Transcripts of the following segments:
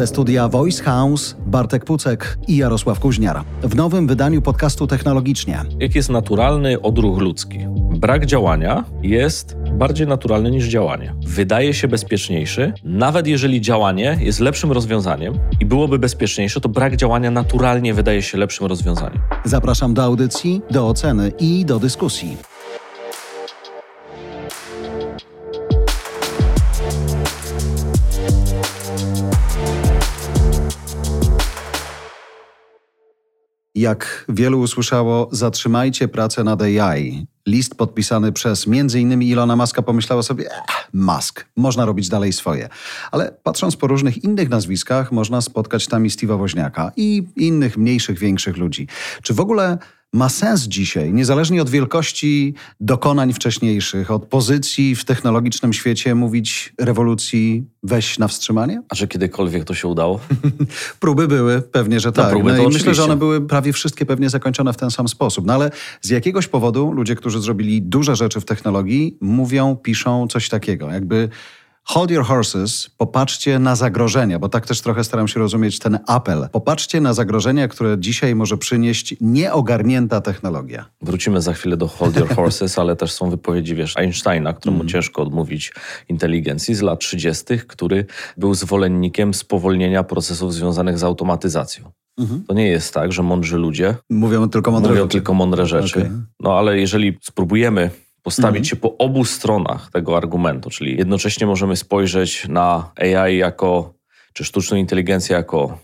Ze studia Voice House Bartek Pucek i Jarosław Kuźniar. W nowym wydaniu podcastu Technologicznie. Jaki jest naturalny odruch ludzki? Brak działania jest bardziej naturalny niż działanie. Wydaje się bezpieczniejszy, nawet jeżeli działanie jest lepszym rozwiązaniem i byłoby bezpieczniejsze, to brak działania naturalnie wydaje się lepszym rozwiązaniem. Zapraszam do audycji, do oceny i do dyskusji. Jak wielu usłyszało, zatrzymajcie pracę nad AI. List podpisany przez m.in. Ilona Maska pomyślało sobie, eh, Musk, można robić dalej swoje. Ale patrząc po różnych innych nazwiskach, można spotkać tam i Steve'a Woźniaka i innych mniejszych, większych ludzi. Czy w ogóle ma sens dzisiaj, niezależnie od wielkości dokonań wcześniejszych, od pozycji w technologicznym świecie, mówić rewolucji weź na wstrzymanie? A czy kiedykolwiek to się udało? próby były, pewnie, że no, tak. Próby no i myślę, że one były prawie wszystkie pewnie zakończone w ten sam sposób. No ale z jakiegoś powodu ludzie, którzy zrobili duże rzeczy w technologii, mówią, piszą coś takiego, jakby Hold your horses, popatrzcie na zagrożenia, bo tak też trochę staram się rozumieć ten apel. Popatrzcie na zagrożenia, które dzisiaj może przynieść nieogarnięta technologia. Wrócimy za chwilę do Hold your horses, ale też są wypowiedzi, wiesz, Einsteina, któremu mm. ciężko odmówić inteligencji z lat 30., który był zwolennikiem spowolnienia procesów związanych z automatyzacją. Mhm. To nie jest tak, że mądrzy ludzie mówią tylko mądre mówią rzeczy. Tylko mądre rzeczy. Okay. No ale jeżeli spróbujemy postawić mhm. się po obu stronach tego argumentu, czyli jednocześnie możemy spojrzeć na AI jako, czy sztuczną inteligencję jako,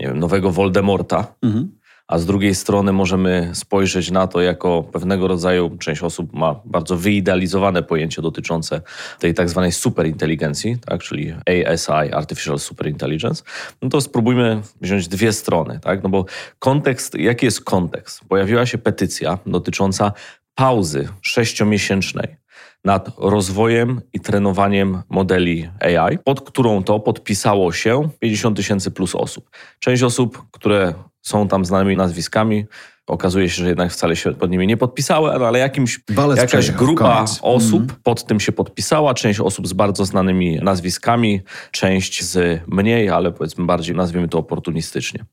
nie wiem, nowego Voldemorta, mhm. a z drugiej strony możemy spojrzeć na to jako pewnego rodzaju, część osób ma bardzo wyidealizowane pojęcie dotyczące tej tak zwanej superinteligencji, tak, czyli ASI, Artificial Superintelligence, no to spróbujmy wziąć dwie strony, tak, no bo kontekst, jaki jest kontekst? Pojawiła się petycja dotycząca pauzy sześciomiesięcznej nad rozwojem i trenowaniem modeli AI, pod którą to podpisało się 50 tysięcy plus osób. Część osób, które są tam znanymi nazwiskami, Okazuje się, że jednak wcale się pod nimi nie podpisały, ale jakimś, jakaś grupa osób mm. pod tym się podpisała. Część osób z bardzo znanymi nazwiskami, część z mniej, ale powiedzmy bardziej, nazwijmy to oportunistycznie.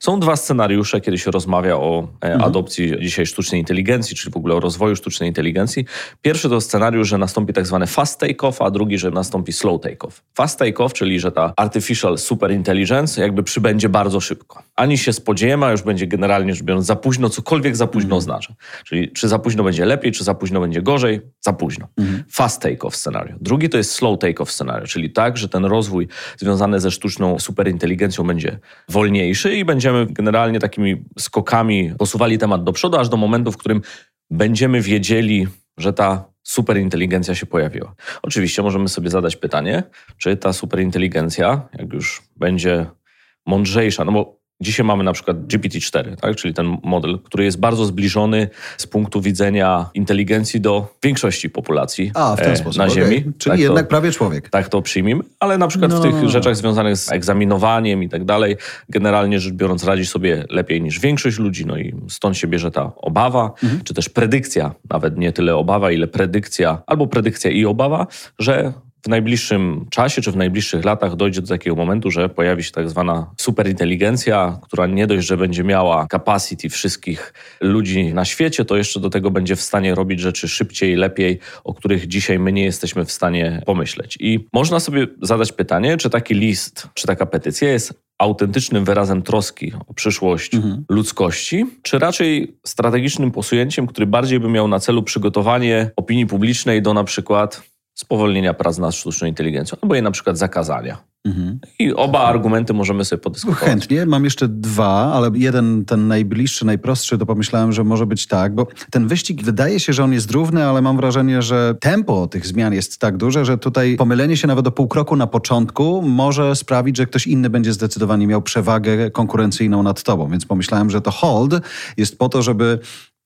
Są dwa scenariusze, kiedy się rozmawia o mm. adopcji dzisiaj sztucznej inteligencji, czyli w ogóle o rozwoju sztucznej inteligencji. Pierwszy to scenariusz, że nastąpi tak zwany fast take-off, a drugi, że nastąpi slow take-off. Fast take-off, czyli że ta artificial super intelligence jakby przybędzie bardzo szybko. Ani się spodziewamy, a już będzie generalnie rzecz biorąc za późno późno, cokolwiek za późno mm. oznacza. Czyli czy za późno będzie lepiej, czy za późno będzie gorzej, za późno. Mm. Fast take-off scenario. Drugi to jest slow take-off scenario, czyli tak, że ten rozwój związany ze sztuczną superinteligencją będzie wolniejszy i będziemy generalnie takimi skokami posuwali temat do przodu, aż do momentu, w którym będziemy wiedzieli, że ta superinteligencja się pojawiła. Oczywiście możemy sobie zadać pytanie, czy ta superinteligencja, jak już będzie mądrzejsza, no bo Dzisiaj mamy na przykład GPT-4, tak? czyli ten model, który jest bardzo zbliżony z punktu widzenia inteligencji do większości populacji A, w ten e, sposób. na Ziemi. Okay. Czyli tak jednak to, prawie człowiek. Tak to przyjmijmy, ale na przykład no. w tych rzeczach związanych z egzaminowaniem i tak dalej, generalnie rzecz biorąc radzi sobie lepiej niż większość ludzi, no i stąd się bierze ta obawa, mhm. czy też predykcja, nawet nie tyle obawa, ile predykcja, albo predykcja i obawa, że w najbliższym czasie czy w najbliższych latach dojdzie do takiego momentu, że pojawi się tak zwana superinteligencja, która nie dość, że będzie miała capacity wszystkich ludzi na świecie, to jeszcze do tego będzie w stanie robić rzeczy szybciej, lepiej, o których dzisiaj my nie jesteśmy w stanie pomyśleć. I można sobie zadać pytanie, czy taki list, czy taka petycja jest autentycznym wyrazem troski o przyszłość mhm. ludzkości, czy raczej strategicznym posunięciem, który bardziej by miał na celu przygotowanie opinii publicznej do na przykład spowolnienia prac nad sztuczną inteligencją, albo jej na przykład zakazania. Mhm. I oba argumenty możemy sobie podyskutować. Chętnie. Mam jeszcze dwa, ale jeden, ten najbliższy, najprostszy, to pomyślałem, że może być tak, bo ten wyścig wydaje się, że on jest równy, ale mam wrażenie, że tempo tych zmian jest tak duże, że tutaj pomylenie się nawet o pół kroku na początku może sprawić, że ktoś inny będzie zdecydowanie miał przewagę konkurencyjną nad tobą. Więc pomyślałem, że to hold jest po to, żeby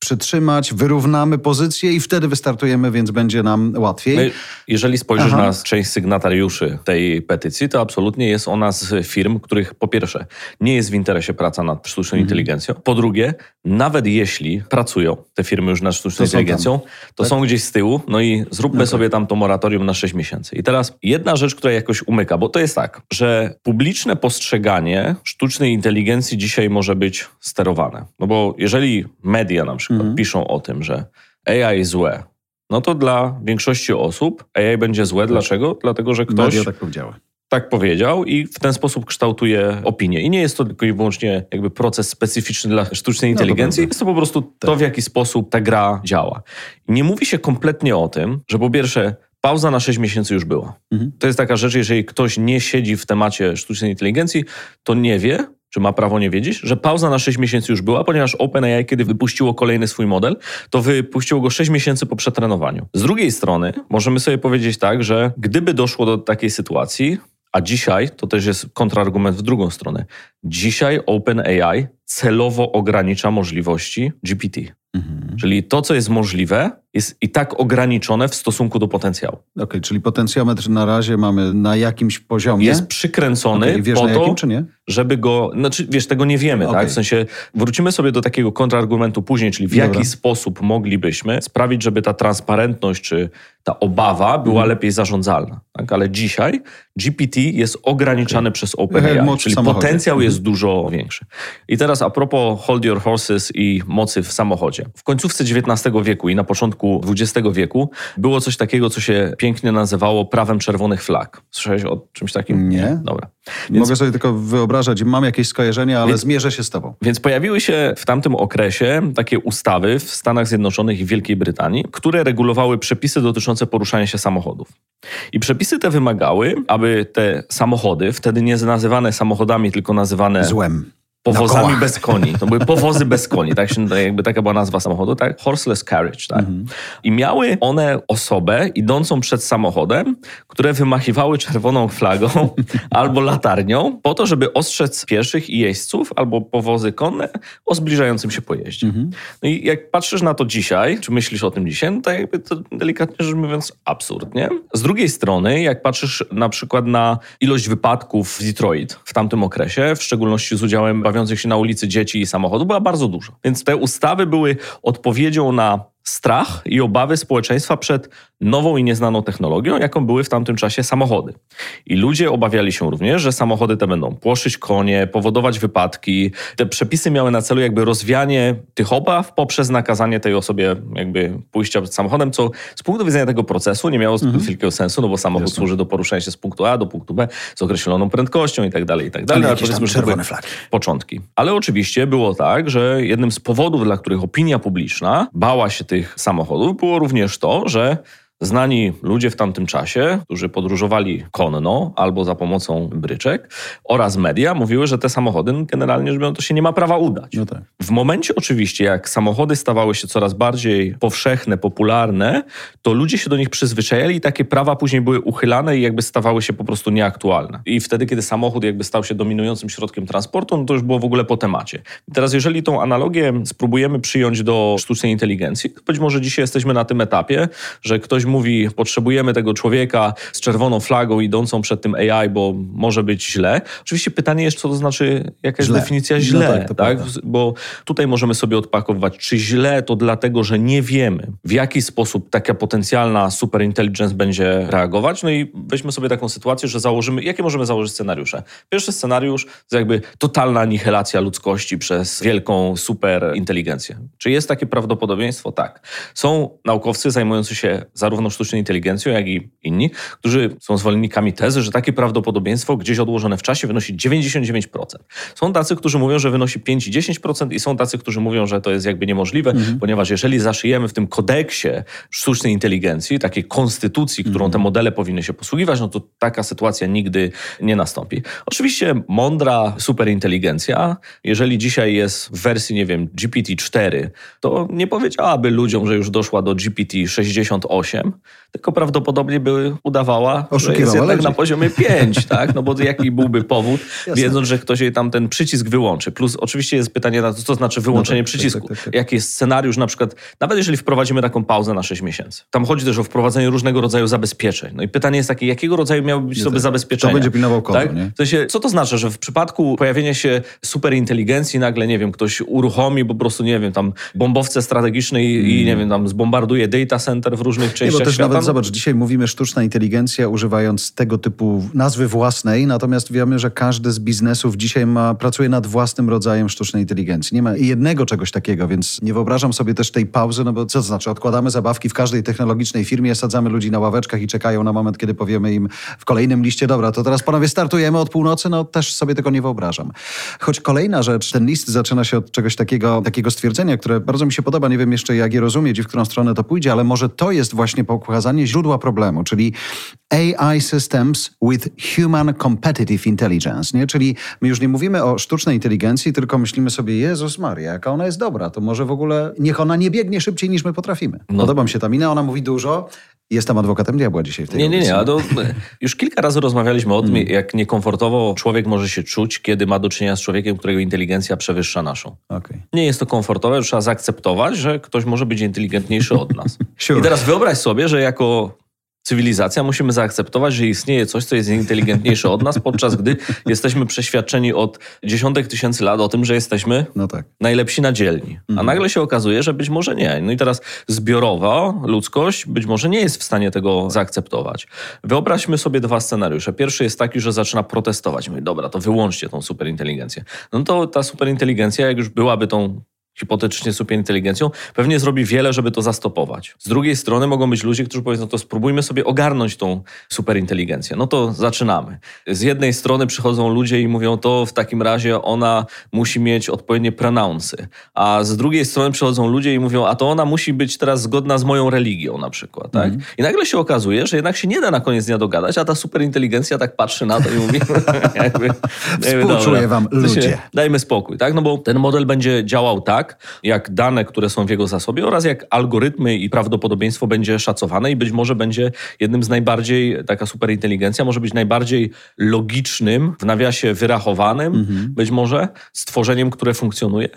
przytrzymać, wyrównamy pozycję i wtedy wystartujemy, więc będzie nam łatwiej. My, jeżeli spojrzysz Aha. na część sygnatariuszy tej petycji, to absolutnie jest ona z firm, których po pierwsze nie jest w interesie praca nad sztuczną mhm. inteligencją, po drugie, nawet jeśli pracują te firmy już nad sztuczną to inteligencją, to tak? są gdzieś z tyłu, no i zróbmy okay. sobie tam to moratorium na 6 miesięcy. I teraz jedna rzecz, która jakoś umyka, bo to jest tak, że publiczne postrzeganie sztucznej inteligencji dzisiaj może być sterowane. No bo jeżeli media na przykład mhm. piszą o tym, że AI złe, no to dla większości osób AI będzie złe. Dlaczego? Dlatego, że ktoś... Media tak powiedziały tak powiedział i w ten sposób kształtuje opinię. I nie jest to tylko i wyłącznie jakby proces specyficzny dla sztucznej inteligencji, no jest to po prostu tak. to, w jaki sposób ta gra działa. I nie mówi się kompletnie o tym, że po pierwsze pauza na 6 miesięcy już była. Mhm. To jest taka rzecz, jeżeli ktoś nie siedzi w temacie sztucznej inteligencji, to nie wie, czy ma prawo nie wiedzieć, że pauza na 6 miesięcy już była, ponieważ OpenAI, kiedy wypuściło kolejny swój model, to wypuściło go 6 miesięcy po przetrenowaniu. Z drugiej strony, możemy sobie powiedzieć tak, że gdyby doszło do takiej sytuacji, a dzisiaj to też jest kontrargument w drugą stronę. Dzisiaj OpenAI celowo ogranicza możliwości GPT. Mhm. Czyli to, co jest możliwe, jest i tak ograniczone w stosunku do potencjału. Okej, okay, czyli potencjometr na razie mamy na jakimś poziomie. Jest przykręcony okay, wiesz, po to, jakim, czy nie? żeby go... Znaczy, wiesz, tego nie wiemy, okay. tak? W sensie wrócimy sobie do takiego kontrargumentu później, czyli w Dobra. jaki sposób moglibyśmy sprawić, żeby ta transparentność czy ta obawa była mhm. lepiej zarządzalna. Tak? Ale dzisiaj GPT jest ograniczany przez OpenAI, czyli potencjał jest mhm. dużo większy. I teraz a propos hold your horses i mocy w samochodzie. W końcówce XIX wieku i na początku XX wieku było coś takiego, co się pięknie nazywało prawem czerwonych flag. Słyszałeś o czymś takim? Nie. Dobra. Więc, Mogę sobie tylko wyobrażać, mam jakieś skojarzenia, ale więc, zmierzę się z tobą. Więc pojawiły się w tamtym okresie takie ustawy w Stanach Zjednoczonych i Wielkiej Brytanii, które regulowały przepisy dotyczące poruszania się samochodów. I przepisy te wymagały, aby te samochody, wtedy nie nazywane samochodami, tylko nazywane... Złem powozami bez koni. To były powozy bez koni, tak się, jakby taka była nazwa samochodu, tak? Horseless carriage, tak? Mhm. I miały one osobę idącą przed samochodem, które wymachiwały czerwoną flagą albo latarnią po to, żeby ostrzec pieszych i jeźdźców albo powozy konne o zbliżającym się pojeździe. Mhm. No i jak patrzysz na to dzisiaj, czy myślisz o tym dzisiaj, no to jakby to delikatnie rzecz mówiąc absurd, nie? Z drugiej strony, jak patrzysz na przykład na ilość wypadków w Detroit w tamtym okresie, w szczególności z udziałem bawiących się na ulicy dzieci i samochodów była bardzo dużo. Więc te ustawy były odpowiedzią na strach i obawy społeczeństwa przed nową i nieznaną technologią, jaką były w tamtym czasie samochody. I ludzie obawiali się również, że samochody te będą płoszyć konie, powodować wypadki. Te przepisy miały na celu jakby rozwianie tych obaw poprzez nakazanie tej osobie jakby pójścia przed samochodem, co z punktu widzenia tego procesu nie miało zbyt mhm. wielkiego sensu, no bo samochód Jasne. służy do poruszania się z punktu A do punktu B z określoną prędkością i tak dalej, i tak dalej. Ale powiedzmy, że czerwone flagi. Początki. Ale oczywiście było tak, że jednym z powodów, dla których opinia publiczna bała się tych samochodów, było również to, że Znani ludzie w tamtym czasie, którzy podróżowali konno albo za pomocą bryczek oraz media mówiły, że te samochody no, generalnie rzecz biorąc to się nie ma prawa udać. No tak. W momencie oczywiście, jak samochody stawały się coraz bardziej powszechne, popularne, to ludzie się do nich przyzwyczajali i takie prawa później były uchylane i jakby stawały się po prostu nieaktualne. I wtedy, kiedy samochód jakby stał się dominującym środkiem transportu, no to już było w ogóle po temacie. I teraz jeżeli tą analogię spróbujemy przyjąć do sztucznej inteligencji, to być może dzisiaj jesteśmy na tym etapie, że ktoś mówi, potrzebujemy tego człowieka z czerwoną flagą idącą przed tym AI, bo może być źle. Oczywiście pytanie jest, co to znaczy, jaka jest źle. definicja źle, no tak, tak? Bo tutaj możemy sobie odpakować, czy źle to dlatego, że nie wiemy, w jaki sposób taka potencjalna superintelligence będzie reagować. No i weźmy sobie taką sytuację, że założymy, jakie możemy założyć scenariusze? Pierwszy scenariusz to jakby totalna anihilacja ludzkości przez wielką superinteligencję. Czy jest takie prawdopodobieństwo? Tak. Są naukowcy zajmujący się zarówno zarówno sztuczną inteligencją, jak i inni, którzy są zwolennikami tezy, że takie prawdopodobieństwo gdzieś odłożone w czasie wynosi 99%. Są tacy, którzy mówią, że wynosi 5-10% i są tacy, którzy mówią, że to jest jakby niemożliwe, mhm. ponieważ jeżeli zaszyjemy w tym kodeksie sztucznej inteligencji, takiej konstytucji, którą mhm. te modele powinny się posługiwać, no to taka sytuacja nigdy nie nastąpi. Oczywiście mądra superinteligencja, jeżeli dzisiaj jest w wersji, nie wiem, GPT-4, to nie powiedziałaby ludziom, że już doszła do GPT-68, 8, tylko prawdopodobnie by udawała, że jest jednak ludzi. na poziomie 5, tak? No bo jaki byłby powód, wiedząc, że ktoś jej tam ten przycisk wyłączy. Plus oczywiście jest pytanie na to, co znaczy wyłączenie No tak, tak, przycisku. tak, tak, tak. Jaki jest scenariusz na przykład, nawet jeżeli wprowadzimy taką pauzę na 6 miesięcy. Tam chodzi też o wprowadzenie różnego rodzaju zabezpieczeń. No i pytanie jest takie, jakiego rodzaju miałyby być sobie tak. zabezpieczenia? Kto będzie pilnował kogo, tak? nie? W sensie, co to znaczy, że w przypadku pojawienia się superinteligencji nagle, nie wiem, ktoś uruchomi po prostu, nie wiem, tam bombowce strategiczne i, i nie wiem, tam zbombarduje data center w różnych Mm. Częściach też świata. nawet zobacz, dzisiaj mówimy sztuczna inteligencja używając tego typu nazwy własnej, natomiast wiemy, że każdy z biznesów dzisiaj ma, pracuje nad własnym rodzajem sztucznej inteligencji. Nie ma jednego czegoś takiego, więc nie wyobrażam sobie też tej pauzy, no bo co to znaczy? Odkładamy zabawki w każdej technologicznej firmie, sadzamy ludzi na ławeczkach i czekają na moment, kiedy powiemy im w kolejnym liście, dobra, to teraz panowie startujemy od północy, no też sobie tego nie wyobrażam. Choć kolejna rzecz, ten list zaczyna się od czegoś takiego, takiego stwierdzenia, które bardzo mi się podoba, nie wiem jeszcze jak je rozumieć i w którą stronę to pójdzie, ale może to jest właśnie pokazanie źródła problemu, czyli AI systems with human competitive intelligence, nie? Czyli my już nie mówimy o sztucznej inteligencji, tylko myślimy sobie, Jezus Maria, jaka ona jest dobra, to może w ogóle niech ona nie biegnie szybciej niż my potrafimy. No. Podoba mi się ta mina, ona mówi dużo. Jestem adwokatem diabła dzisiaj w tej Nie, nie, nie. to, już kilka razy rozmawialiśmy o tym, Mm. jak niekomfortowo człowiek może się czuć, kiedy ma do czynienia z człowiekiem, którego inteligencja przewyższa naszą. Okej. Nie jest to komfortowe, trzeba zaakceptować, że ktoś może być inteligentniejszy od nas. Sure. I teraz wyobraź sobie, że jako cywilizacja musimy zaakceptować, że istnieje coś, co jest inteligentniejsze od nas, podczas gdy jesteśmy przeświadczeni od dziesiątek tysięcy lat o tym, że jesteśmy No tak. najlepsi na dzielni. A nagle się okazuje, że być może nie. No i teraz zbiorowa ludzkość być może nie jest w stanie tego zaakceptować. Wyobraźmy sobie dwa scenariusze. Pierwszy jest taki, że zaczyna protestować. Mówi, dobra, to wyłączcie tą superinteligencję. No to ta superinteligencja, jak już byłaby tą hipotetycznie superinteligencją, pewnie zrobi wiele, żeby to zastopować. Z drugiej strony mogą być ludzie, którzy powiedzą, no to spróbujmy sobie ogarnąć tą superinteligencję. No to zaczynamy. Z jednej strony przychodzą ludzie i mówią, to w takim razie ona musi mieć odpowiednie pronounsy. A z drugiej strony przychodzą ludzie i mówią, a to ona musi być teraz zgodna z moją religią na przykład. Tak? I nagle się okazuje, że jednak się nie da na koniec dnia dogadać, a ta superinteligencja tak patrzy na to i mówi, jakby, jakby, Współczuję wam, ludzie. Dajmy spokój, tak? No bo ten model będzie działał tak, jak dane, które są w jego zasobie oraz jak algorytmy i prawdopodobieństwo będzie szacowane i być może będzie jednym z najbardziej, taka superinteligencja może być najbardziej logicznym, w nawiasie wyrachowanym, być może stworzeniem, które funkcjonuje.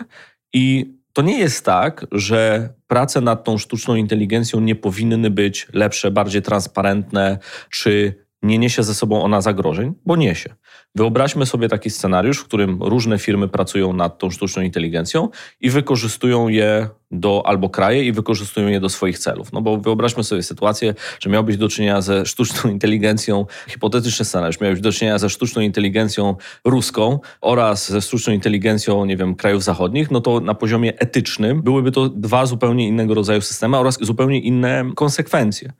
I to nie jest tak, że prace nad tą sztuczną inteligencją nie powinny być lepsze, bardziej transparentne, czy nie niesie ze sobą ona zagrożeń, bo niesie. Wyobraźmy sobie taki scenariusz, w którym różne firmy pracują nad tą sztuczną inteligencją i wykorzystują je do albo kraje i wykorzystują je do swoich celów. No bo wyobraźmy sobie sytuację, że miałbyś do czynienia ze sztuczną inteligencją, hipotetyczny scenariusz, miałbyś do czynienia ze sztuczną inteligencją ruską oraz ze sztuczną inteligencją, nie wiem, krajów zachodnich, no to na poziomie etycznym byłyby to dwa zupełnie innego rodzaju systemy oraz zupełnie inne konsekwencje.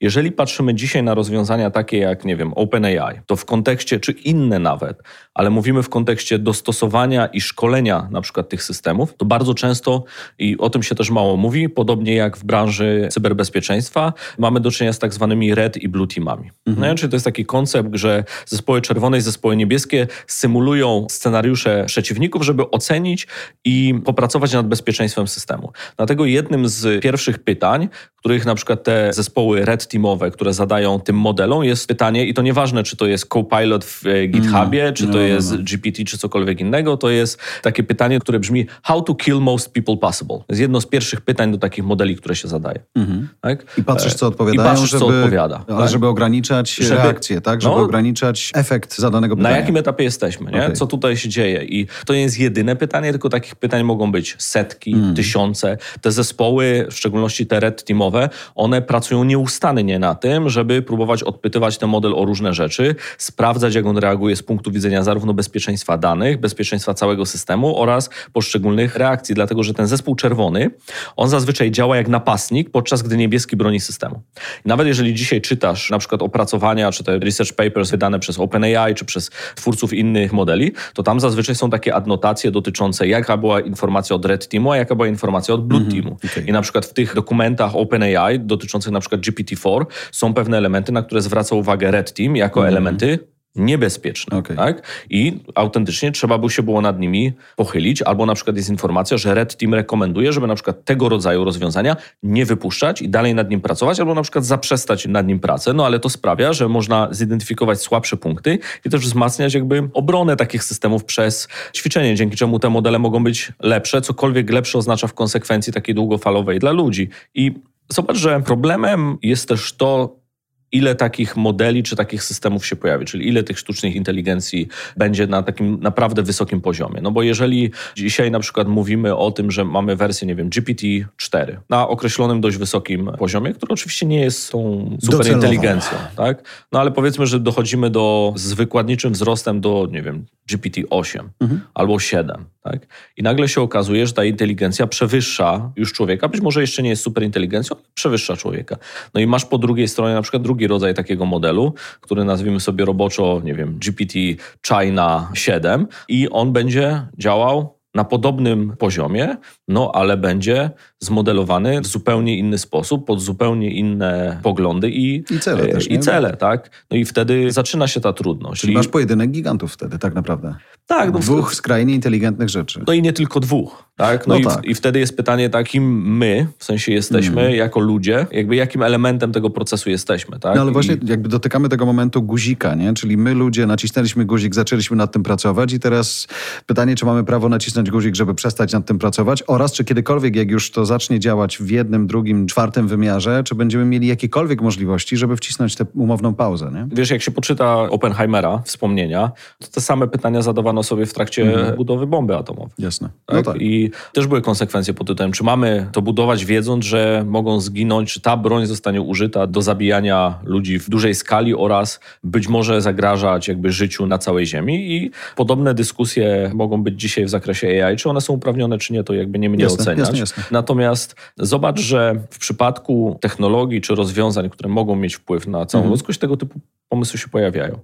Jeżeli patrzymy dzisiaj na rozwiązania takie jak, nie wiem, OpenAI, to w kontekście, czy inne nawet, ale mówimy w kontekście dostosowania i szkolenia na przykład tych systemów, to bardzo często, i o tym się też mało mówi, podobnie jak w branży cyberbezpieczeństwa, mamy do czynienia z tak zwanymi red i blue teamami. No, czyli to jest taki koncept, że zespoły czerwone i zespoły niebieskie symulują scenariusze przeciwników, żeby ocenić i popracować nad bezpieczeństwem systemu. Dlatego jednym z pierwszych pytań, których na przykład te zespoły red teamowe, które zadają tym modelom, jest pytanie, i to nieważne, czy to jest Copilot w e, GitHubie, czy to no, no, jest no. GPT, czy cokolwiek innego, to jest takie pytanie, które brzmi How to kill most people possible. To jest jedno z pierwszych pytań do takich modeli, które się zadaje. Tak? Mhm. I patrzysz, co E, odpowiadają, I patrzysz, żeby, co odpowiada. ale tak? żeby ograniczać Żeby- reakcję, tak? Żeby no. ograniczać efekt zadanego pytania. Na jakim etapie jesteśmy, nie? Okej. Co tutaj się dzieje? I to nie jest jedyne pytanie, tylko takich pytań mogą być setki, Mm. tysiące. Te zespoły, w szczególności te red teamowe, one pracują nieustannie na tym, żeby próbować odpytywać ten model o różne rzeczy, sprawdzać, jak on reaguje z punktu widzenia zarówno bezpieczeństwa danych, bezpieczeństwa całego systemu oraz poszczególnych reakcji, dlatego że ten zespół czerwony, on zazwyczaj działa jak napastnik, podczas gdy niebieski broni systemu. Nawet jeżeli dzisiaj czytasz na przykład opracowania, czy te research papers wydane przez OpenAI, czy przez twórców innych modeli, to tam zazwyczaj są takie adnotacje dotyczące jaka była informacja od Red Teamu, a jaka była informacja od Blue Teamu. okej. I na przykład w tych dokumentach OpenAI dotyczących na przykład GPT-4 są pewne elementy, na które zwraca uwagę Red Team jako elementy niebezpieczne. Okay. Tak? I autentycznie trzeba by się było nad nimi pochylić, albo na przykład jest informacja, że Red Team rekomenduje, żeby na przykład tego rodzaju rozwiązania nie wypuszczać i dalej nad nim pracować, albo na przykład zaprzestać nad nim pracę. No ale to sprawia, że można zidentyfikować słabsze punkty i też wzmacniać jakby obronę takich systemów przez ćwiczenie, dzięki czemu te modele mogą być lepsze, cokolwiek lepsze oznacza w konsekwencji takiej długofalowej dla ludzi. I zobacz, że problemem jest też to, ile takich modeli czy takich systemów się pojawi, czyli ile tych sztucznych inteligencji będzie na takim naprawdę wysokim poziomie. No bo jeżeli dzisiaj na przykład mówimy o tym, że mamy wersję, nie wiem, GPT-4 na określonym dość wysokim poziomie, który oczywiście nie jest tą superinteligencją, tak? No ale powiedzmy, że dochodzimy do z wykładniczym wzrostem do, nie wiem, GPT-8 mhm. albo 7, tak? I nagle się okazuje, że ta inteligencja przewyższa już człowieka, być może jeszcze nie jest superinteligencją, ale przewyższa człowieka. No i masz po drugiej stronie na przykład drugi rodzaj takiego modelu, który nazwijmy sobie roboczo, nie wiem, GPT China 7 i on będzie działał na podobnym poziomie, no ale będzie zmodelowany w zupełnie inny sposób, pod zupełnie inne poglądy i, I cele e, też. I cele, tak. No i wtedy zaczyna się ta trudność. Czyli I... masz pojedynek gigantów wtedy, tak naprawdę. Tak. No, dwóch skrajnie inteligentnych rzeczy. No i nie tylko dwóch. Tak? No, no i, tak. i wtedy jest pytanie, takim my, w sensie jesteśmy mm. jako ludzie, jakby jakim elementem tego procesu jesteśmy. Tak? No ale właśnie I... jakby dotykamy tego momentu guzika, nie? Czyli my ludzie nacisnęliśmy guzik, zaczęliśmy nad tym pracować i teraz pytanie, czy mamy prawo nacisnąć guzik, żeby przestać nad tym pracować oraz czy kiedykolwiek, jak już to zacznie działać w jednym, drugim, czwartym wymiarze, czy będziemy mieli jakiekolwiek możliwości, żeby wcisnąć tę umowną pauzę, nie? Wiesz, jak się poczyta Oppenheimera, wspomnienia, to te same pytania zadawano sobie w trakcie mm. budowy bomby atomowej. Jasne. Tak? No tak. I też były konsekwencje pod tytułem, czy mamy to budować wiedząc, że mogą zginąć, czy ta broń zostanie użyta do zabijania ludzi w dużej skali oraz być może zagrażać jakby życiu na całej Ziemi i podobne dyskusje mogą być dzisiaj w zakresie AI, czy one są uprawnione, czy nie, to jakby nie mnie jasne, oceniać. Jasne, jasne. Natomiast zobacz, że w przypadku technologii czy rozwiązań, które mogą mieć wpływ na całą mhm. ludzkość, tego typu pomysły się pojawiają.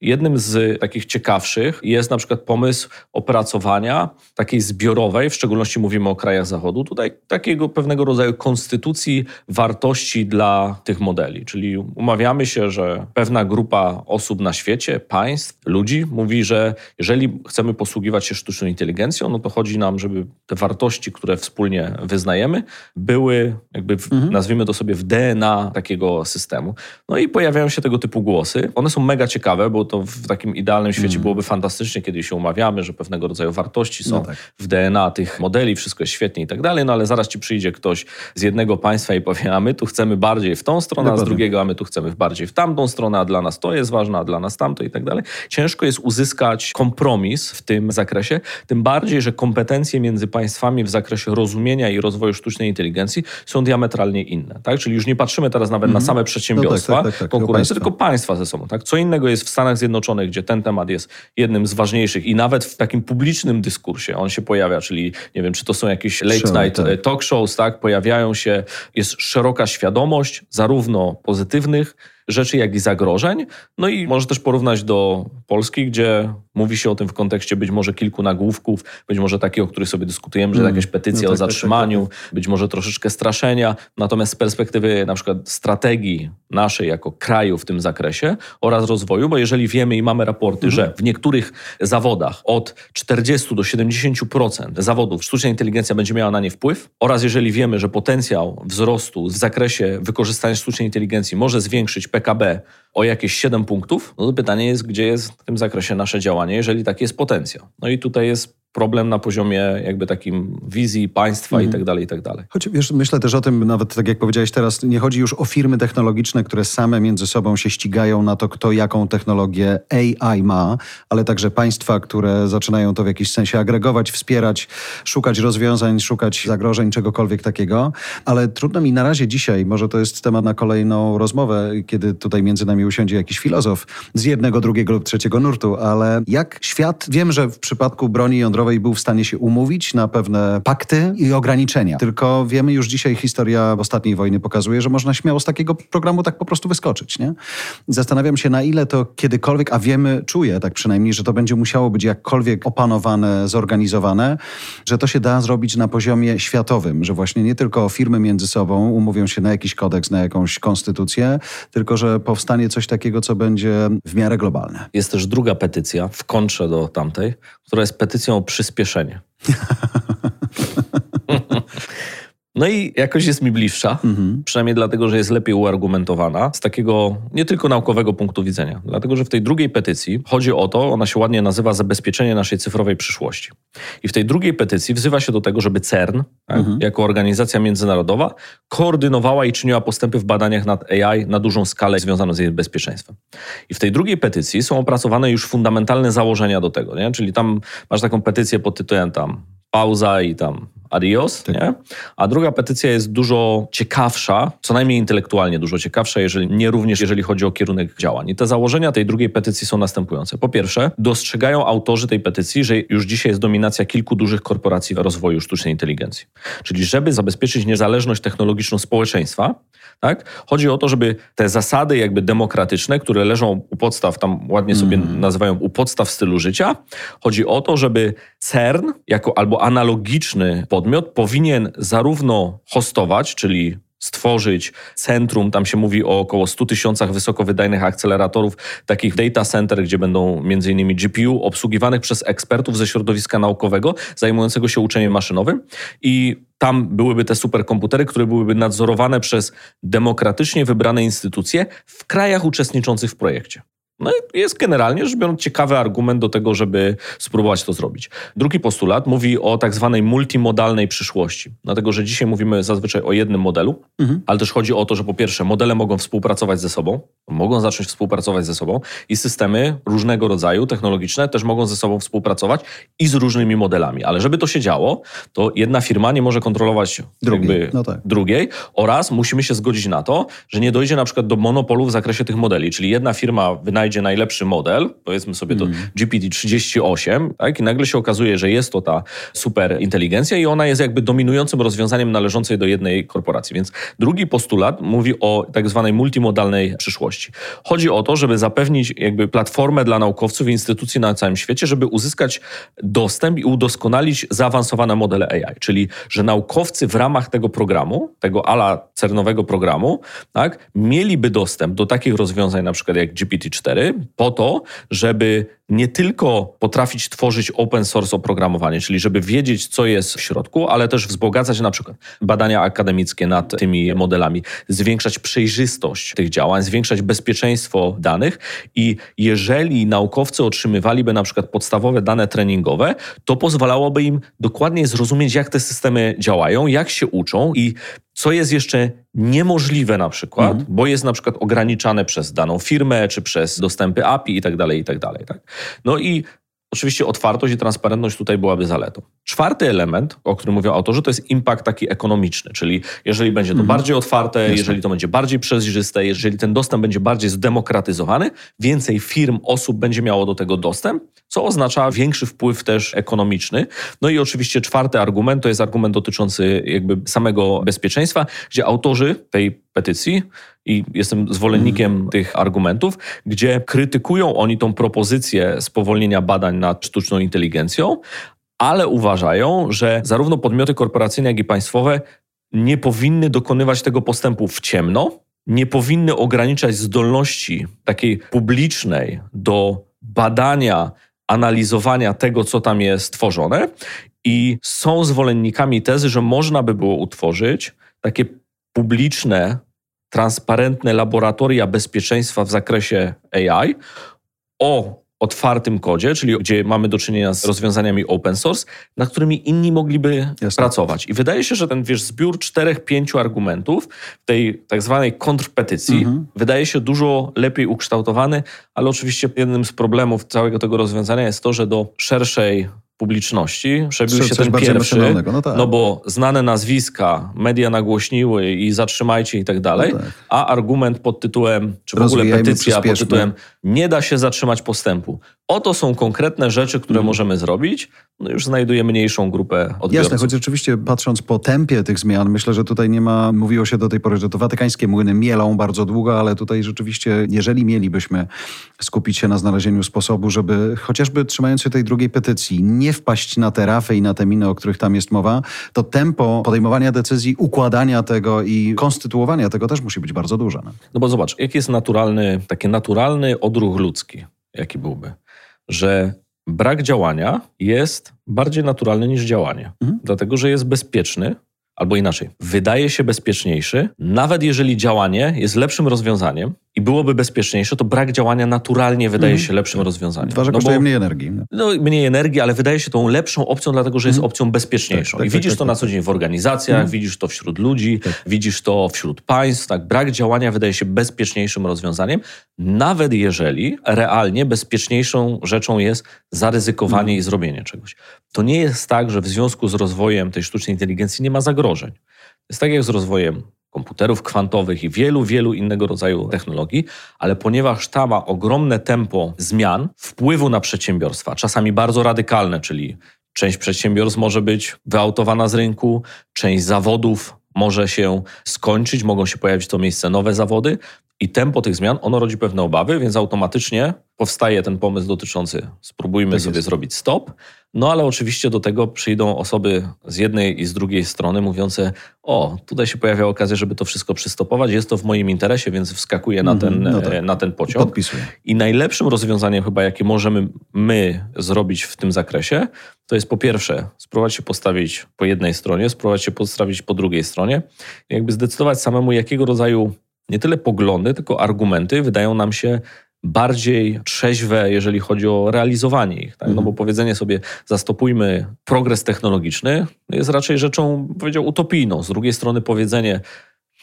Jednym z takich ciekawszych jest na przykład pomysł opracowania takiej zbiorowej, w szczególności mówimy o krajach Zachodu, tutaj takiego pewnego rodzaju konstytucji wartości dla tych modeli. Czyli umawiamy się, że pewna grupa osób na świecie, państw, ludzi mówi, że jeżeli chcemy posługiwać się sztuczną inteligencją, no to chodzi nam, żeby te wartości, które wspólnie wyznajemy, były jakby, w, mhm. nazwijmy to sobie, w DNA takiego systemu. No i pojawiają się tego typu głosy. One są mega ciekawe, bo to w takim idealnym świecie mm. byłoby fantastycznie, kiedy się umawiamy, że pewnego rodzaju wartości są no tak. w DNA tych modeli, wszystko jest świetnie i tak dalej, no ale zaraz ci przyjdzie ktoś z jednego państwa i powie, a my tu chcemy bardziej w tą stronę, a z drugiego, a my tu chcemy bardziej w tamtą stronę, a dla nas to jest ważne, a dla nas tamto i tak dalej. Ciężko jest uzyskać kompromis w tym zakresie, tym bardziej, że kompetencje między państwami w zakresie rozumienia i rozwoju sztucznej inteligencji są diametralnie inne. Tak? Czyli już nie patrzymy teraz nawet mm. na mhm. same przedsiębiorstwa no tak, tak, tak, konkurencji, tylko państwa ze sobą. Tak? Co innego jest w Stanach Zjednoczonych, gdzie ten temat jest jednym z ważniejszych i nawet w takim publicznym dyskursie on się pojawia, czyli nie wiem, czy to są jakieś late night tak. talk shows, tak, pojawiają się, jest szeroka świadomość zarówno pozytywnych rzeczy, jak i zagrożeń. No i może też porównać do Polski, gdzie mówi się o tym w kontekście być może kilku nagłówków, być może takich, o których sobie dyskutujemy, że mm. jakaś petycja no tak, o zatrzymaniu, tak, tak, tak, być może troszeczkę straszenia. Natomiast z perspektywy na przykład strategii naszej jako kraju w tym zakresie oraz rozwoju, bo jeżeli wiemy i mamy raporty, mm. że w niektórych zawodach od 40 do 70% zawodów sztuczna inteligencja będzie miała na nie wpływ oraz jeżeli wiemy, że potencjał wzrostu w zakresie wykorzystania sztucznej inteligencji może zwiększyć PKB o jakieś 7 punktów, no to pytanie jest, gdzie jest w tym zakresie nasze działanie, jeżeli taki jest potencjał. No i tutaj jest problem na poziomie jakby takim wizji państwa mhm. i tak dalej, i tak dalej. Choć wiesz, myślę też o tym, nawet tak jak powiedziałeś teraz, nie chodzi już o firmy technologiczne, które same między sobą się ścigają na to, kto jaką technologię AI ma, ale także państwa, które zaczynają to w jakiś sensie agregować, wspierać, szukać rozwiązań, szukać zagrożeń, czegokolwiek takiego. Ale trudno mi na razie dzisiaj, może to jest temat na kolejną rozmowę, kiedy tutaj między nami usiądzie jakiś filozof z jednego, drugiego lub trzeciego nurtu, ale jak świat, wiem, że w przypadku broni jądrowej cyfrowej był w stanie się umówić na pewne pakty i ograniczenia. Tylko wiemy już dzisiaj, historia ostatniej wojny pokazuje, że można śmiało z takiego programu tak po prostu wyskoczyć. Nie? Zastanawiam się, na ile to kiedykolwiek, a wiemy, czuję tak przynajmniej, że to będzie musiało być jakkolwiek opanowane, zorganizowane, że to się da zrobić na poziomie światowym, że właśnie nie tylko firmy między sobą umówią się na jakiś kodeks, na jakąś konstytucję, tylko że powstanie coś takiego, co będzie w miarę globalne. Jest też druga petycja w kontrze do tamtej, która jest petycją o przyspieszenie. No i jakoś jest mi bliższa, mhm. przynajmniej dlatego, że jest lepiej uargumentowana z takiego nie tylko naukowego punktu widzenia. Dlatego, że w tej drugiej petycji chodzi o to, ona się ładnie nazywa zabezpieczenie naszej cyfrowej przyszłości. I w tej drugiej petycji wzywa się do tego, żeby CERN, tak, mhm. jako organizacja międzynarodowa, koordynowała i czyniła postępy w badaniach nad AI na dużą skalę związaną z jej bezpieczeństwem. I w tej drugiej petycji są opracowane już fundamentalne założenia do tego, nie? czyli tam masz taką petycję pod tytułem tam pauza i tam adios, tak. nie? A druga petycja jest dużo ciekawsza, co najmniej intelektualnie dużo ciekawsza, jeżeli nie również jeżeli chodzi o kierunek działań. I te założenia tej drugiej petycji są następujące. Po pierwsze, dostrzegają autorzy tej petycji, że już dzisiaj jest dominacja kilku dużych korporacji w rozwoju sztucznej inteligencji. Czyli żeby zabezpieczyć niezależność technologiczną społeczeństwa, tak? Chodzi o to, żeby te zasady jakby demokratyczne, które leżą u podstaw, tam ładnie sobie mm. nazywają u podstaw stylu życia, chodzi o to, żeby CERN jako albo analogiczny podmiot powinien zarówno hostować, czyli stworzyć centrum, tam się mówi o około 100 tysiącach wysokowydajnych akceleratorów, takich data center, gdzie będą m.in. GPU obsługiwanych przez ekspertów ze środowiska naukowego zajmującego się uczeniem maszynowym i tam byłyby te superkomputery, które byłyby nadzorowane przez demokratycznie wybrane instytucje w krajach uczestniczących w projekcie. No i jest generalnie rzecz biorąc ciekawy argument do tego, żeby spróbować to zrobić. Drugi postulat mówi o tak zwanej multimodalnej przyszłości. Dlatego, że dzisiaj mówimy zazwyczaj o jednym modelu, mhm. ale też chodzi o to, że po pierwsze modele mogą współpracować ze sobą, mogą zacząć współpracować ze sobą i systemy różnego rodzaju technologiczne też mogą ze sobą współpracować i z różnymi modelami. Ale żeby to się działo, to jedna firma nie może kontrolować drugiej, no tak. drugiej oraz musimy się zgodzić na to, że nie dojdzie na przykład do monopolu w zakresie tych modeli, czyli jedna firma wynajdzie znajdzie najlepszy model, powiedzmy sobie to mm. GPT-38, tak? i nagle się okazuje, że jest to ta super inteligencja i ona jest jakby dominującym rozwiązaniem należącej do jednej korporacji. Więc drugi postulat mówi o tak zwanej multimodalnej przyszłości. Chodzi o to, żeby zapewnić jakby platformę dla naukowców i instytucji na całym świecie, żeby uzyskać dostęp i udoskonalić zaawansowane modele AI, czyli że naukowcy w ramach tego programu, tego ala cernowego programu, tak, mieliby dostęp do takich rozwiązań na przykład jak GPT-4, po to, żeby nie tylko potrafić tworzyć open source oprogramowanie, czyli żeby wiedzieć, co jest w środku, ale też wzbogacać na przykład badania akademickie nad tymi modelami, zwiększać przejrzystość tych działań, zwiększać bezpieczeństwo danych i jeżeli naukowcy otrzymywaliby na przykład podstawowe dane treningowe, to pozwalałoby im dokładnie zrozumieć, jak te systemy działają, jak się uczą i co jest jeszcze niemożliwe na przykład, mhm. bo jest na przykład ograniczane przez daną firmę, czy przez dostępy API i tak dalej, i tak dalej. Tak? No i Oczywiście otwartość i transparentność tutaj byłaby zaletą. Czwarty element, o którym mówią autorzy, to jest impact taki ekonomiczny, czyli jeżeli będzie to mhm. bardziej otwarte, Jasne. jeżeli to będzie bardziej przejrzyste, jeżeli ten dostęp będzie bardziej zdemokratyzowany, więcej firm, osób będzie miało do tego dostęp, co oznacza większy wpływ też ekonomiczny. No i oczywiście czwarty argument to jest argument dotyczący jakby samego bezpieczeństwa, gdzie autorzy tej petycji i jestem zwolennikiem mm. tych argumentów, gdzie krytykują oni tą propozycję spowolnienia badań nad sztuczną inteligencją, ale uważają, że zarówno podmioty korporacyjne, jak i państwowe nie powinny dokonywać tego postępu w ciemno, nie powinny ograniczać zdolności takiej publicznej do badania, analizowania tego, co tam jest tworzone i są zwolennikami tezy, że można by było utworzyć takie publiczne transparentne laboratoria bezpieczeństwa w zakresie AI o otwartym kodzie, czyli gdzie mamy do czynienia z rozwiązaniami open source, nad którymi inni mogliby Jasne. pracować. I wydaje się, że ten wiesz, zbiór czterech, pięciu argumentów tej tak zwanej kontrpetycji mhm. wydaje się dużo lepiej ukształtowany, ale oczywiście jednym z problemów całego tego rozwiązania jest to, że do szerszej publiczności przebił się ten pierwszy, no, tak. no, bo znane nazwiska, media nagłośniły i zatrzymajcie i tak dalej, no tak. a argument pod tytułem, czy w ogóle petycja pod tytułem nie da się zatrzymać postępu. Oto są konkretne rzeczy, które mm. możemy zrobić, no już znajduje mniejszą grupę odbiorców. Jasne, choć oczywiście patrząc po tempie tych zmian, myślę, że tutaj nie ma, mówiło się do tej pory, że to watykańskie młyny mielą bardzo długo, ale tutaj rzeczywiście, jeżeli mielibyśmy skupić się na znalezieniu sposobu, żeby chociażby trzymając się tej drugiej petycji, nie wpaść na te rafy i na te miny, o których tam jest mowa, to tempo podejmowania decyzji, układania tego i konstytuowania tego też musi być bardzo duże. No, no bo zobacz, jaki jest naturalny, taki naturalny odruch ludzki, jaki byłby? Że brak działania jest bardziej naturalny niż działanie, mhm. dlatego że jest bezpieczny, albo inaczej, wydaje się bezpieczniejszy, nawet jeżeli działanie jest lepszym rozwiązaniem, i byłoby bezpieczniejsze, to brak działania naturalnie wydaje mm. się lepszym rozwiązaniem. Dwa, że no kosztuje mniej energii. No mniej energii, ale wydaje się tą lepszą opcją, dlatego że jest mm. opcją bezpieczniejszą. Tak, tak, I widzisz tak, to tak, na co dzień w organizacjach, mm. widzisz to wśród ludzi, tak. widzisz to wśród państw. Tak, brak działania wydaje się bezpieczniejszym rozwiązaniem, nawet jeżeli realnie bezpieczniejszą rzeczą jest zaryzykowanie i zrobienie czegoś. To nie jest tak, że w związku z rozwojem tej sztucznej inteligencji nie ma zagrożeń. Jest tak jak z rozwojem komputerów kwantowych i wielu, wielu innego rodzaju technologii, ale ponieważ ta ma ogromne tempo zmian, wpływu na przedsiębiorstwa, czasami bardzo radykalne, czyli część przedsiębiorstw może być wyautowana z rynku, część zawodów może się skończyć, mogą się pojawić w to miejsce nowe zawody i tempo tych zmian, ono rodzi pewne obawy, więc automatycznie powstaje ten pomysł dotyczący spróbujmy tak sobie jest. zrobić stop, no ale oczywiście do tego przyjdą osoby z jednej i z drugiej strony mówiące, o, tutaj się pojawia okazja, żeby to wszystko przystopować, jest to w moim interesie, więc wskakuję na ten, no tak. na ten pociąg. Podpisuję. I najlepszym rozwiązaniem chyba, jakie możemy my zrobić w tym zakresie, to jest po pierwsze spróbować się postawić po jednej stronie, spróbować się postawić po drugiej stronie, jakby zdecydować samemu, jakiego rodzaju nie tyle poglądy, tylko argumenty wydają nam się bardziej trzeźwe, jeżeli chodzi o realizowanie ich. Tak? No bo mhm. powiedzenie sobie, zastopujmy progres technologiczny, jest raczej rzeczą, powiedział, utopijną. Z drugiej strony powiedzenie,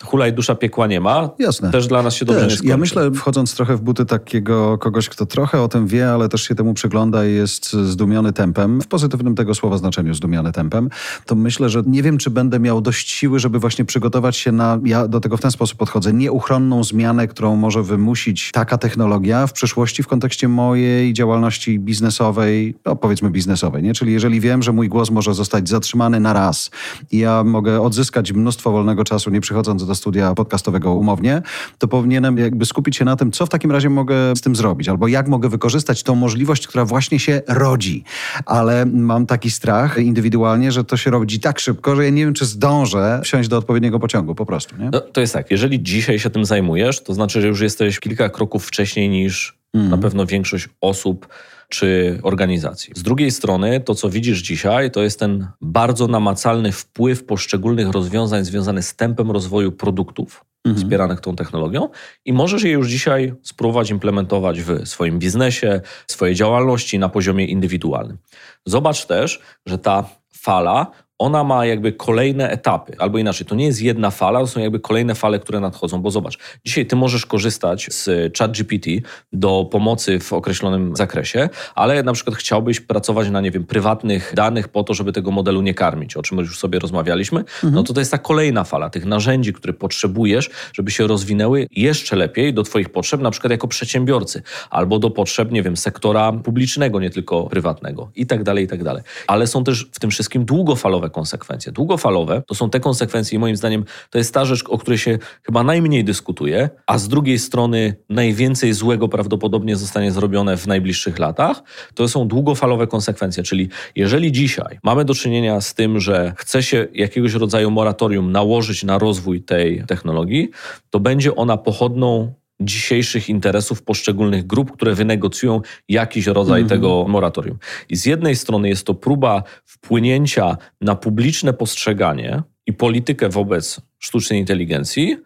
hulaj dusza piekła nie ma. Jasne. Też dla nas się dobrze też. nie skończy. Ja myślę, wchodząc trochę w buty takiego kogoś, kto trochę o tym wie, ale też się temu przygląda i jest zdumiony tempem, w pozytywnym tego słowa znaczeniu zdumiony tempem, to myślę, że nie wiem, czy będę miał dość siły, żeby właśnie przygotować się na, ja do tego w ten sposób podchodzę, nieuchronną zmianę, którą może wymusić taka technologia w przyszłości w kontekście mojej działalności biznesowej, no powiedzmy biznesowej, nie? Czyli jeżeli wiem, że mój głos może zostać zatrzymany na raz i ja mogę odzyskać mnóstwo wolnego czasu, nie przychodząc do studia podcastowego umownie, to powinienem jakby skupić się na tym, co w takim razie mogę z tym zrobić, albo jak mogę wykorzystać tą możliwość, która właśnie się rodzi. Ale mam taki strach indywidualnie, że to się rodzi tak szybko, że ja nie wiem, czy zdążę wsiąść do odpowiedniego pociągu po prostu. No, to jest tak, jeżeli dzisiaj się tym zajmujesz, to znaczy, że już jesteś kilka kroków wcześniej niż mm. na pewno większość osób, czy organizacji. Z drugiej strony, to co widzisz dzisiaj, to jest ten bardzo namacalny wpływ poszczególnych rozwiązań związany z tempem rozwoju produktów mhm. wspieranych tą technologią i możesz je już dzisiaj spróbować implementować w swoim biznesie, swojej działalności na poziomie indywidualnym. Zobacz też, że ta fala ona ma jakby kolejne etapy, albo inaczej, to nie jest jedna fala, to są jakby kolejne fale, które nadchodzą, bo zobacz, dzisiaj ty możesz korzystać z ChatGPT do pomocy w określonym zakresie, ale na przykład chciałbyś pracować na, nie wiem, prywatnych danych po to, żeby tego modelu nie karmić, o czym już sobie rozmawialiśmy, mhm. no to to jest ta kolejna fala tych narzędzi, które potrzebujesz, żeby się rozwinęły jeszcze lepiej do twoich potrzeb, na przykład jako przedsiębiorcy, albo do potrzeb, nie wiem, sektora publicznego, nie tylko prywatnego i tak dalej, i tak dalej. Ale są też w tym wszystkim długofalowe konsekwencje. Długofalowe to są te konsekwencje i moim zdaniem to jest ta rzecz, o której się chyba najmniej dyskutuje, a z drugiej strony najwięcej złego prawdopodobnie zostanie zrobione w najbliższych latach. To są długofalowe konsekwencje, czyli jeżeli dzisiaj mamy do czynienia z tym, że chce się jakiegoś rodzaju moratorium nałożyć na rozwój tej technologii, to będzie ona pochodną dzisiejszych interesów poszczególnych grup, które wynegocjują jakiś rodzaj mm -hmm. tego moratorium. I z jednej strony jest to próba wpłynięcia na publiczne postrzeganie i politykę wobec sztucznej inteligencji,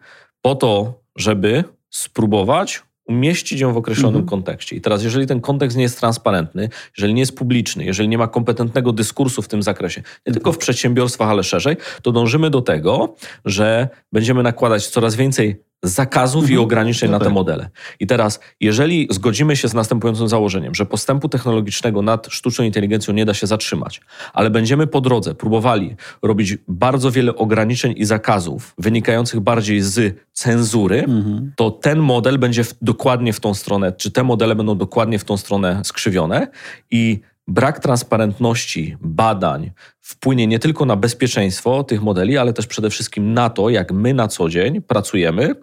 po to, żeby spróbować umieścić ją w określonym mhm. kontekście. I teraz, jeżeli ten kontekst nie jest transparentny, jeżeli nie jest publiczny, jeżeli nie ma kompetentnego dyskursu w tym zakresie, nie tylko w przedsiębiorstwach, ale szerzej, to dążymy do tego, że będziemy nakładać coraz więcej zakazów mhm. i ograniczeń no na te tak. modele. I teraz, jeżeli zgodzimy się z następującym założeniem, że postępu technologicznego nad sztuczną inteligencją nie da się zatrzymać, ale będziemy po drodze próbowali robić bardzo wiele ograniczeń i zakazów wynikających bardziej z cenzury, mhm. to ten model będzie w, dokładnie w tą stronę, czy te modele będą dokładnie w tą stronę skrzywione i brak transparentności badań wpłynie nie tylko na bezpieczeństwo tych modeli, ale też przede wszystkim na to, jak my na co dzień pracujemy,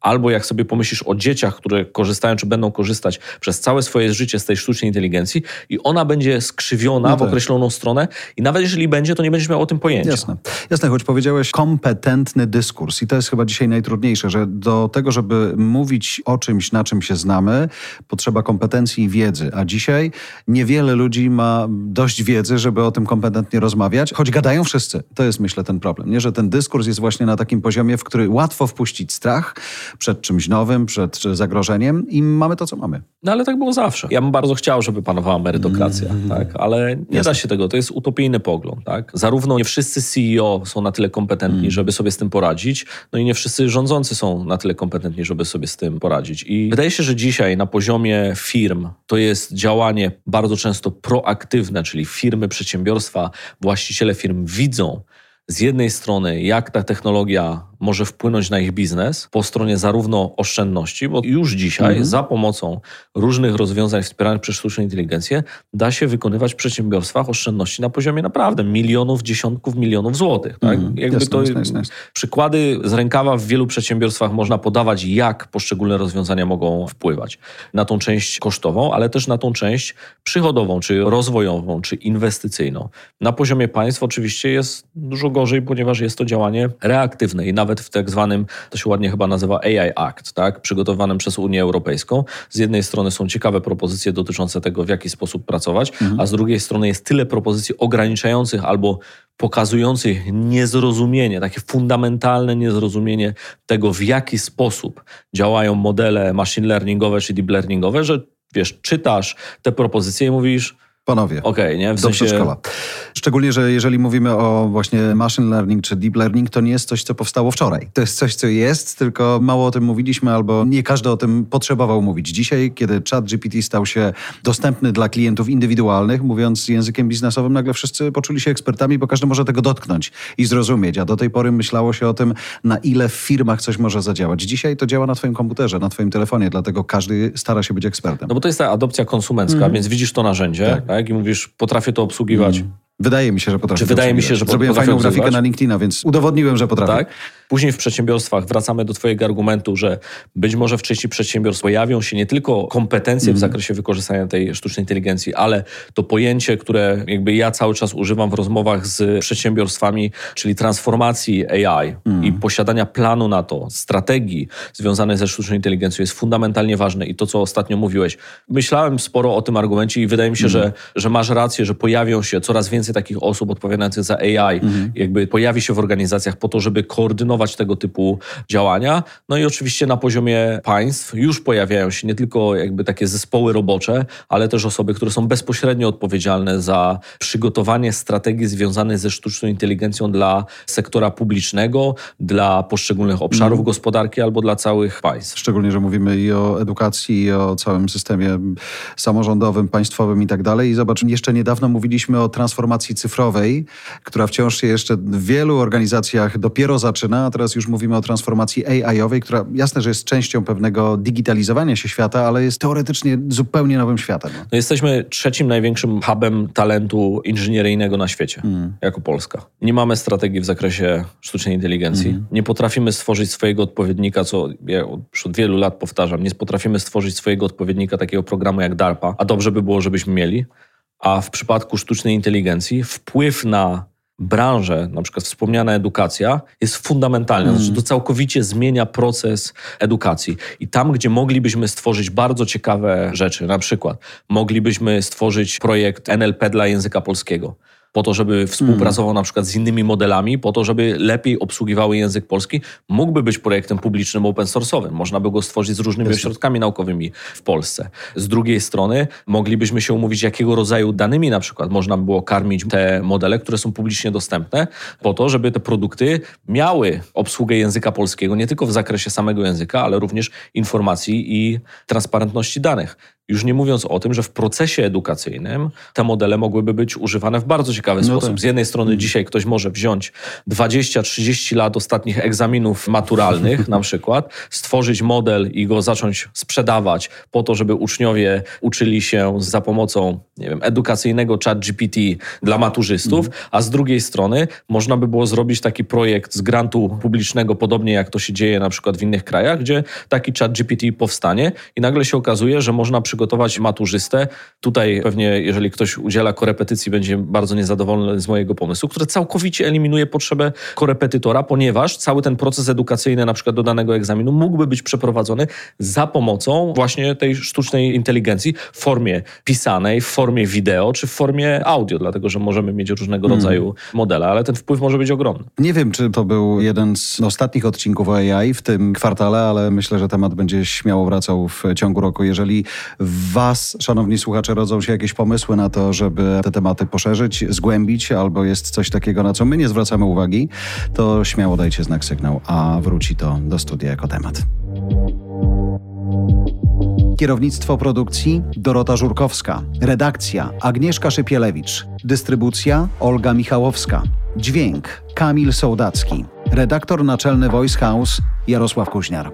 albo jak sobie pomyślisz o dzieciach, które korzystają czy będą korzystać przez całe swoje życie z tej sztucznej inteligencji i ona będzie skrzywiona no tak. w określoną stronę i nawet jeżeli będzie, to nie będziesz miał o tym pojęcia. Jasne. Jasne, choć powiedziałeś kompetentny dyskurs i to jest chyba dzisiaj najtrudniejsze, że do tego, żeby mówić o czymś, na czym się znamy, potrzeba kompetencji i wiedzy, a dzisiaj niewiele ludzi ma dość wiedzy, żeby o tym kompetentnie rozmawiać, choć gadają wszyscy. To jest myślę ten problem, nie? że ten dyskurs jest właśnie na takim poziomie, w który łatwo wpuścić strach przed czymś nowym, przed zagrożeniem i mamy to, co mamy. No ale tak było zawsze. Ja bym bardzo chciał, żeby panowała merytokracja, mm. tak? ale nie Jasne. da się tego. To jest utopijny pogląd. Tak? Zarówno nie wszyscy CEO są na tyle kompetentni, mm. żeby sobie z tym poradzić, no i nie wszyscy rządzący są na tyle kompetentni, żeby sobie z tym poradzić. I wydaje się, że dzisiaj na poziomie firm to jest działanie bardzo często proaktywne, czyli firmy, przedsiębiorstwa, właściciele firm widzą z jednej strony, jak ta technologia może wpłynąć na ich biznes po stronie zarówno oszczędności, bo już dzisiaj mhm. za pomocą różnych rozwiązań wspieranych przez sztuczną inteligencję da się wykonywać w przedsiębiorstwach oszczędności na poziomie naprawdę milionów, dziesiątków milionów złotych. Tak? Mhm. Jakby to. Przykłady z rękawa w wielu przedsiębiorstwach można podawać, jak poszczególne rozwiązania mogą wpływać na tą część kosztową, ale też na tą część przychodową, czy rozwojową, czy inwestycyjną. Na poziomie państw oczywiście jest dużo gorzej, ponieważ jest to działanie reaktywne i nawet nawet w tak zwanym, to się ładnie chyba nazywa AI Act, tak, przygotowanym przez Unię Europejską. Z jednej strony są ciekawe propozycje dotyczące tego, w jaki sposób pracować, mhm. a z drugiej strony jest tyle propozycji ograniczających albo pokazujących niezrozumienie, takie fundamentalne niezrozumienie tego, w jaki sposób działają modele machine learningowe czy deep learningowe, że wiesz, czytasz te propozycje i mówisz, Panowie. Okej, okay, nie? W sensie... szkoła. Szczególnie, że jeżeli mówimy o właśnie machine learning czy deep learning, to nie jest coś, co powstało wczoraj. To jest coś, co jest, tylko mało o tym mówiliśmy albo nie każdy o tym potrzebował mówić. Dzisiaj, kiedy chat GPT stał się dostępny dla klientów indywidualnych, mówiąc językiem biznesowym, nagle wszyscy poczuli się ekspertami, bo każdy może tego dotknąć i zrozumieć. A do tej pory myślało się o tym, na ile w firmach coś może zadziałać. Dzisiaj to działa na twoim komputerze, na twoim telefonie, dlatego każdy stara się być ekspertem. No bo to jest ta adopcja konsumencka, mm. więc widzisz to narzędzie, tak tak? I mówisz, potrafię to obsługiwać. Mm. Wydaje mi się, że potrafię. Czy wydaje mi się, że Zrobiłem fajną grafikę na LinkedIna, więc udowodniłem, że potrafię. Tak? Później w przedsiębiorstwach wracamy do Twojego argumentu, że być może w części przedsiębiorstw pojawią się nie tylko kompetencje mm. w mhm. zakresie wykorzystania tej sztucznej inteligencji, ale to pojęcie, które jakby ja cały czas używam w rozmowach z przedsiębiorstwami, czyli transformacji AI mm. i posiadania planu na to, strategii związanej ze sztuczną inteligencją jest fundamentalnie ważne. I to, co ostatnio mówiłeś, myślałem sporo o tym argumencie i wydaje mi się, mm. że, że masz rację, że pojawią się coraz więcej takich osób odpowiadających za AI, mm. jakby pojawi się w organizacjach po to, żeby koordynować tego typu działania. No i oczywiście na poziomie państw już pojawiają się nie tylko jakby takie zespoły robocze, ale też osoby, które są bezpośrednio odpowiedzialne za przygotowanie strategii związanych ze sztuczną inteligencją dla sektora publicznego, dla poszczególnych obszarów mm. gospodarki albo dla całych państw. Szczególnie, że mówimy i o edukacji, i o całym systemie samorządowym, państwowym i tak dalej. I zobacz, jeszcze niedawno mówiliśmy o transformacji cyfrowej, która wciąż się jeszcze w wielu organizacjach dopiero zaczyna, a teraz już mówimy o transformacji AI-owej, która jasne, że jest częścią pewnego digitalizowania się świata, ale jest teoretycznie zupełnie nowym światem. No jesteśmy trzecim największym hubem talentu inżynieryjnego na świecie, mm. jako Polska. Nie mamy strategii w zakresie sztucznej inteligencji. Mm. Nie potrafimy stworzyć swojego odpowiednika, co ja już od wielu lat powtarzam, nie potrafimy stworzyć swojego odpowiednika takiego programu jak DARPA, a dobrze by było, żebyśmy mieli. A w przypadku sztucznej inteligencji wpływ na branżę, na przykład wspomniana edukacja, jest fundamentalna. Mm. Znaczy to całkowicie zmienia proces edukacji. I tam, gdzie moglibyśmy stworzyć bardzo ciekawe rzeczy, na przykład moglibyśmy stworzyć projekt NLP dla języka polskiego, po to, żeby współpracował mm. na przykład z innymi modelami, po to, żeby lepiej obsługiwały język polski, mógłby być projektem publicznym open source'owym. Można by go stworzyć z różnymi Jest ośrodkami naukowymi w Polsce. Z drugiej strony moglibyśmy się umówić, jakiego rodzaju danymi na przykład można by było karmić te modele, które są publicznie dostępne, po to, żeby te produkty miały obsługę języka polskiego, nie tylko w zakresie samego języka, ale również informacji i transparentności danych. Już nie mówiąc o tym, że w procesie edukacyjnym te modele mogłyby być używane w bardzo ciekawy no sposób. Tak. Z jednej strony mhm. dzisiaj ktoś może wziąć 20-30 lat ostatnich egzaminów maturalnych na przykład, stworzyć model i go zacząć sprzedawać po to, żeby uczniowie uczyli się za pomocą nie wiem, edukacyjnego chat GPT dla maturzystów, mhm. a z drugiej strony można by było zrobić taki projekt z grantu publicznego, podobnie jak to się dzieje na przykład w innych krajach, gdzie taki chat GPT powstanie i nagle się okazuje, że można przy przygotować maturzystę. Tutaj pewnie, jeżeli ktoś udziela korepetycji, będzie bardzo niezadowolony z mojego pomysłu, który całkowicie eliminuje potrzebę korepetytora, ponieważ cały ten proces edukacyjny, na przykład do danego egzaminu, mógłby być przeprowadzony za pomocą właśnie tej sztucznej inteligencji w formie pisanej, w formie wideo czy w formie audio, dlatego że możemy mieć różnego hmm. rodzaju modele, ale ten wpływ może być ogromny. Nie wiem, czy to był jeden z ostatnich odcinków o AI w tym kwartale, ale myślę, że temat będzie śmiało wracał w ciągu roku. Jeżeli w Was, szanowni słuchacze, rodzą się jakieś pomysły na to, żeby te tematy poszerzyć, zgłębić, albo jest coś takiego, na co my nie zwracamy uwagi, to śmiało dajcie znak sygnał, a wróci to do studia jako temat. Kierownictwo produkcji Dorota Żurkowska. Redakcja Agnieszka Szypielewicz. Dystrybucja Olga Michałowska. Dźwięk Kamil Sołdacki. Redaktor naczelny Voice House Jarosław Kuźniar.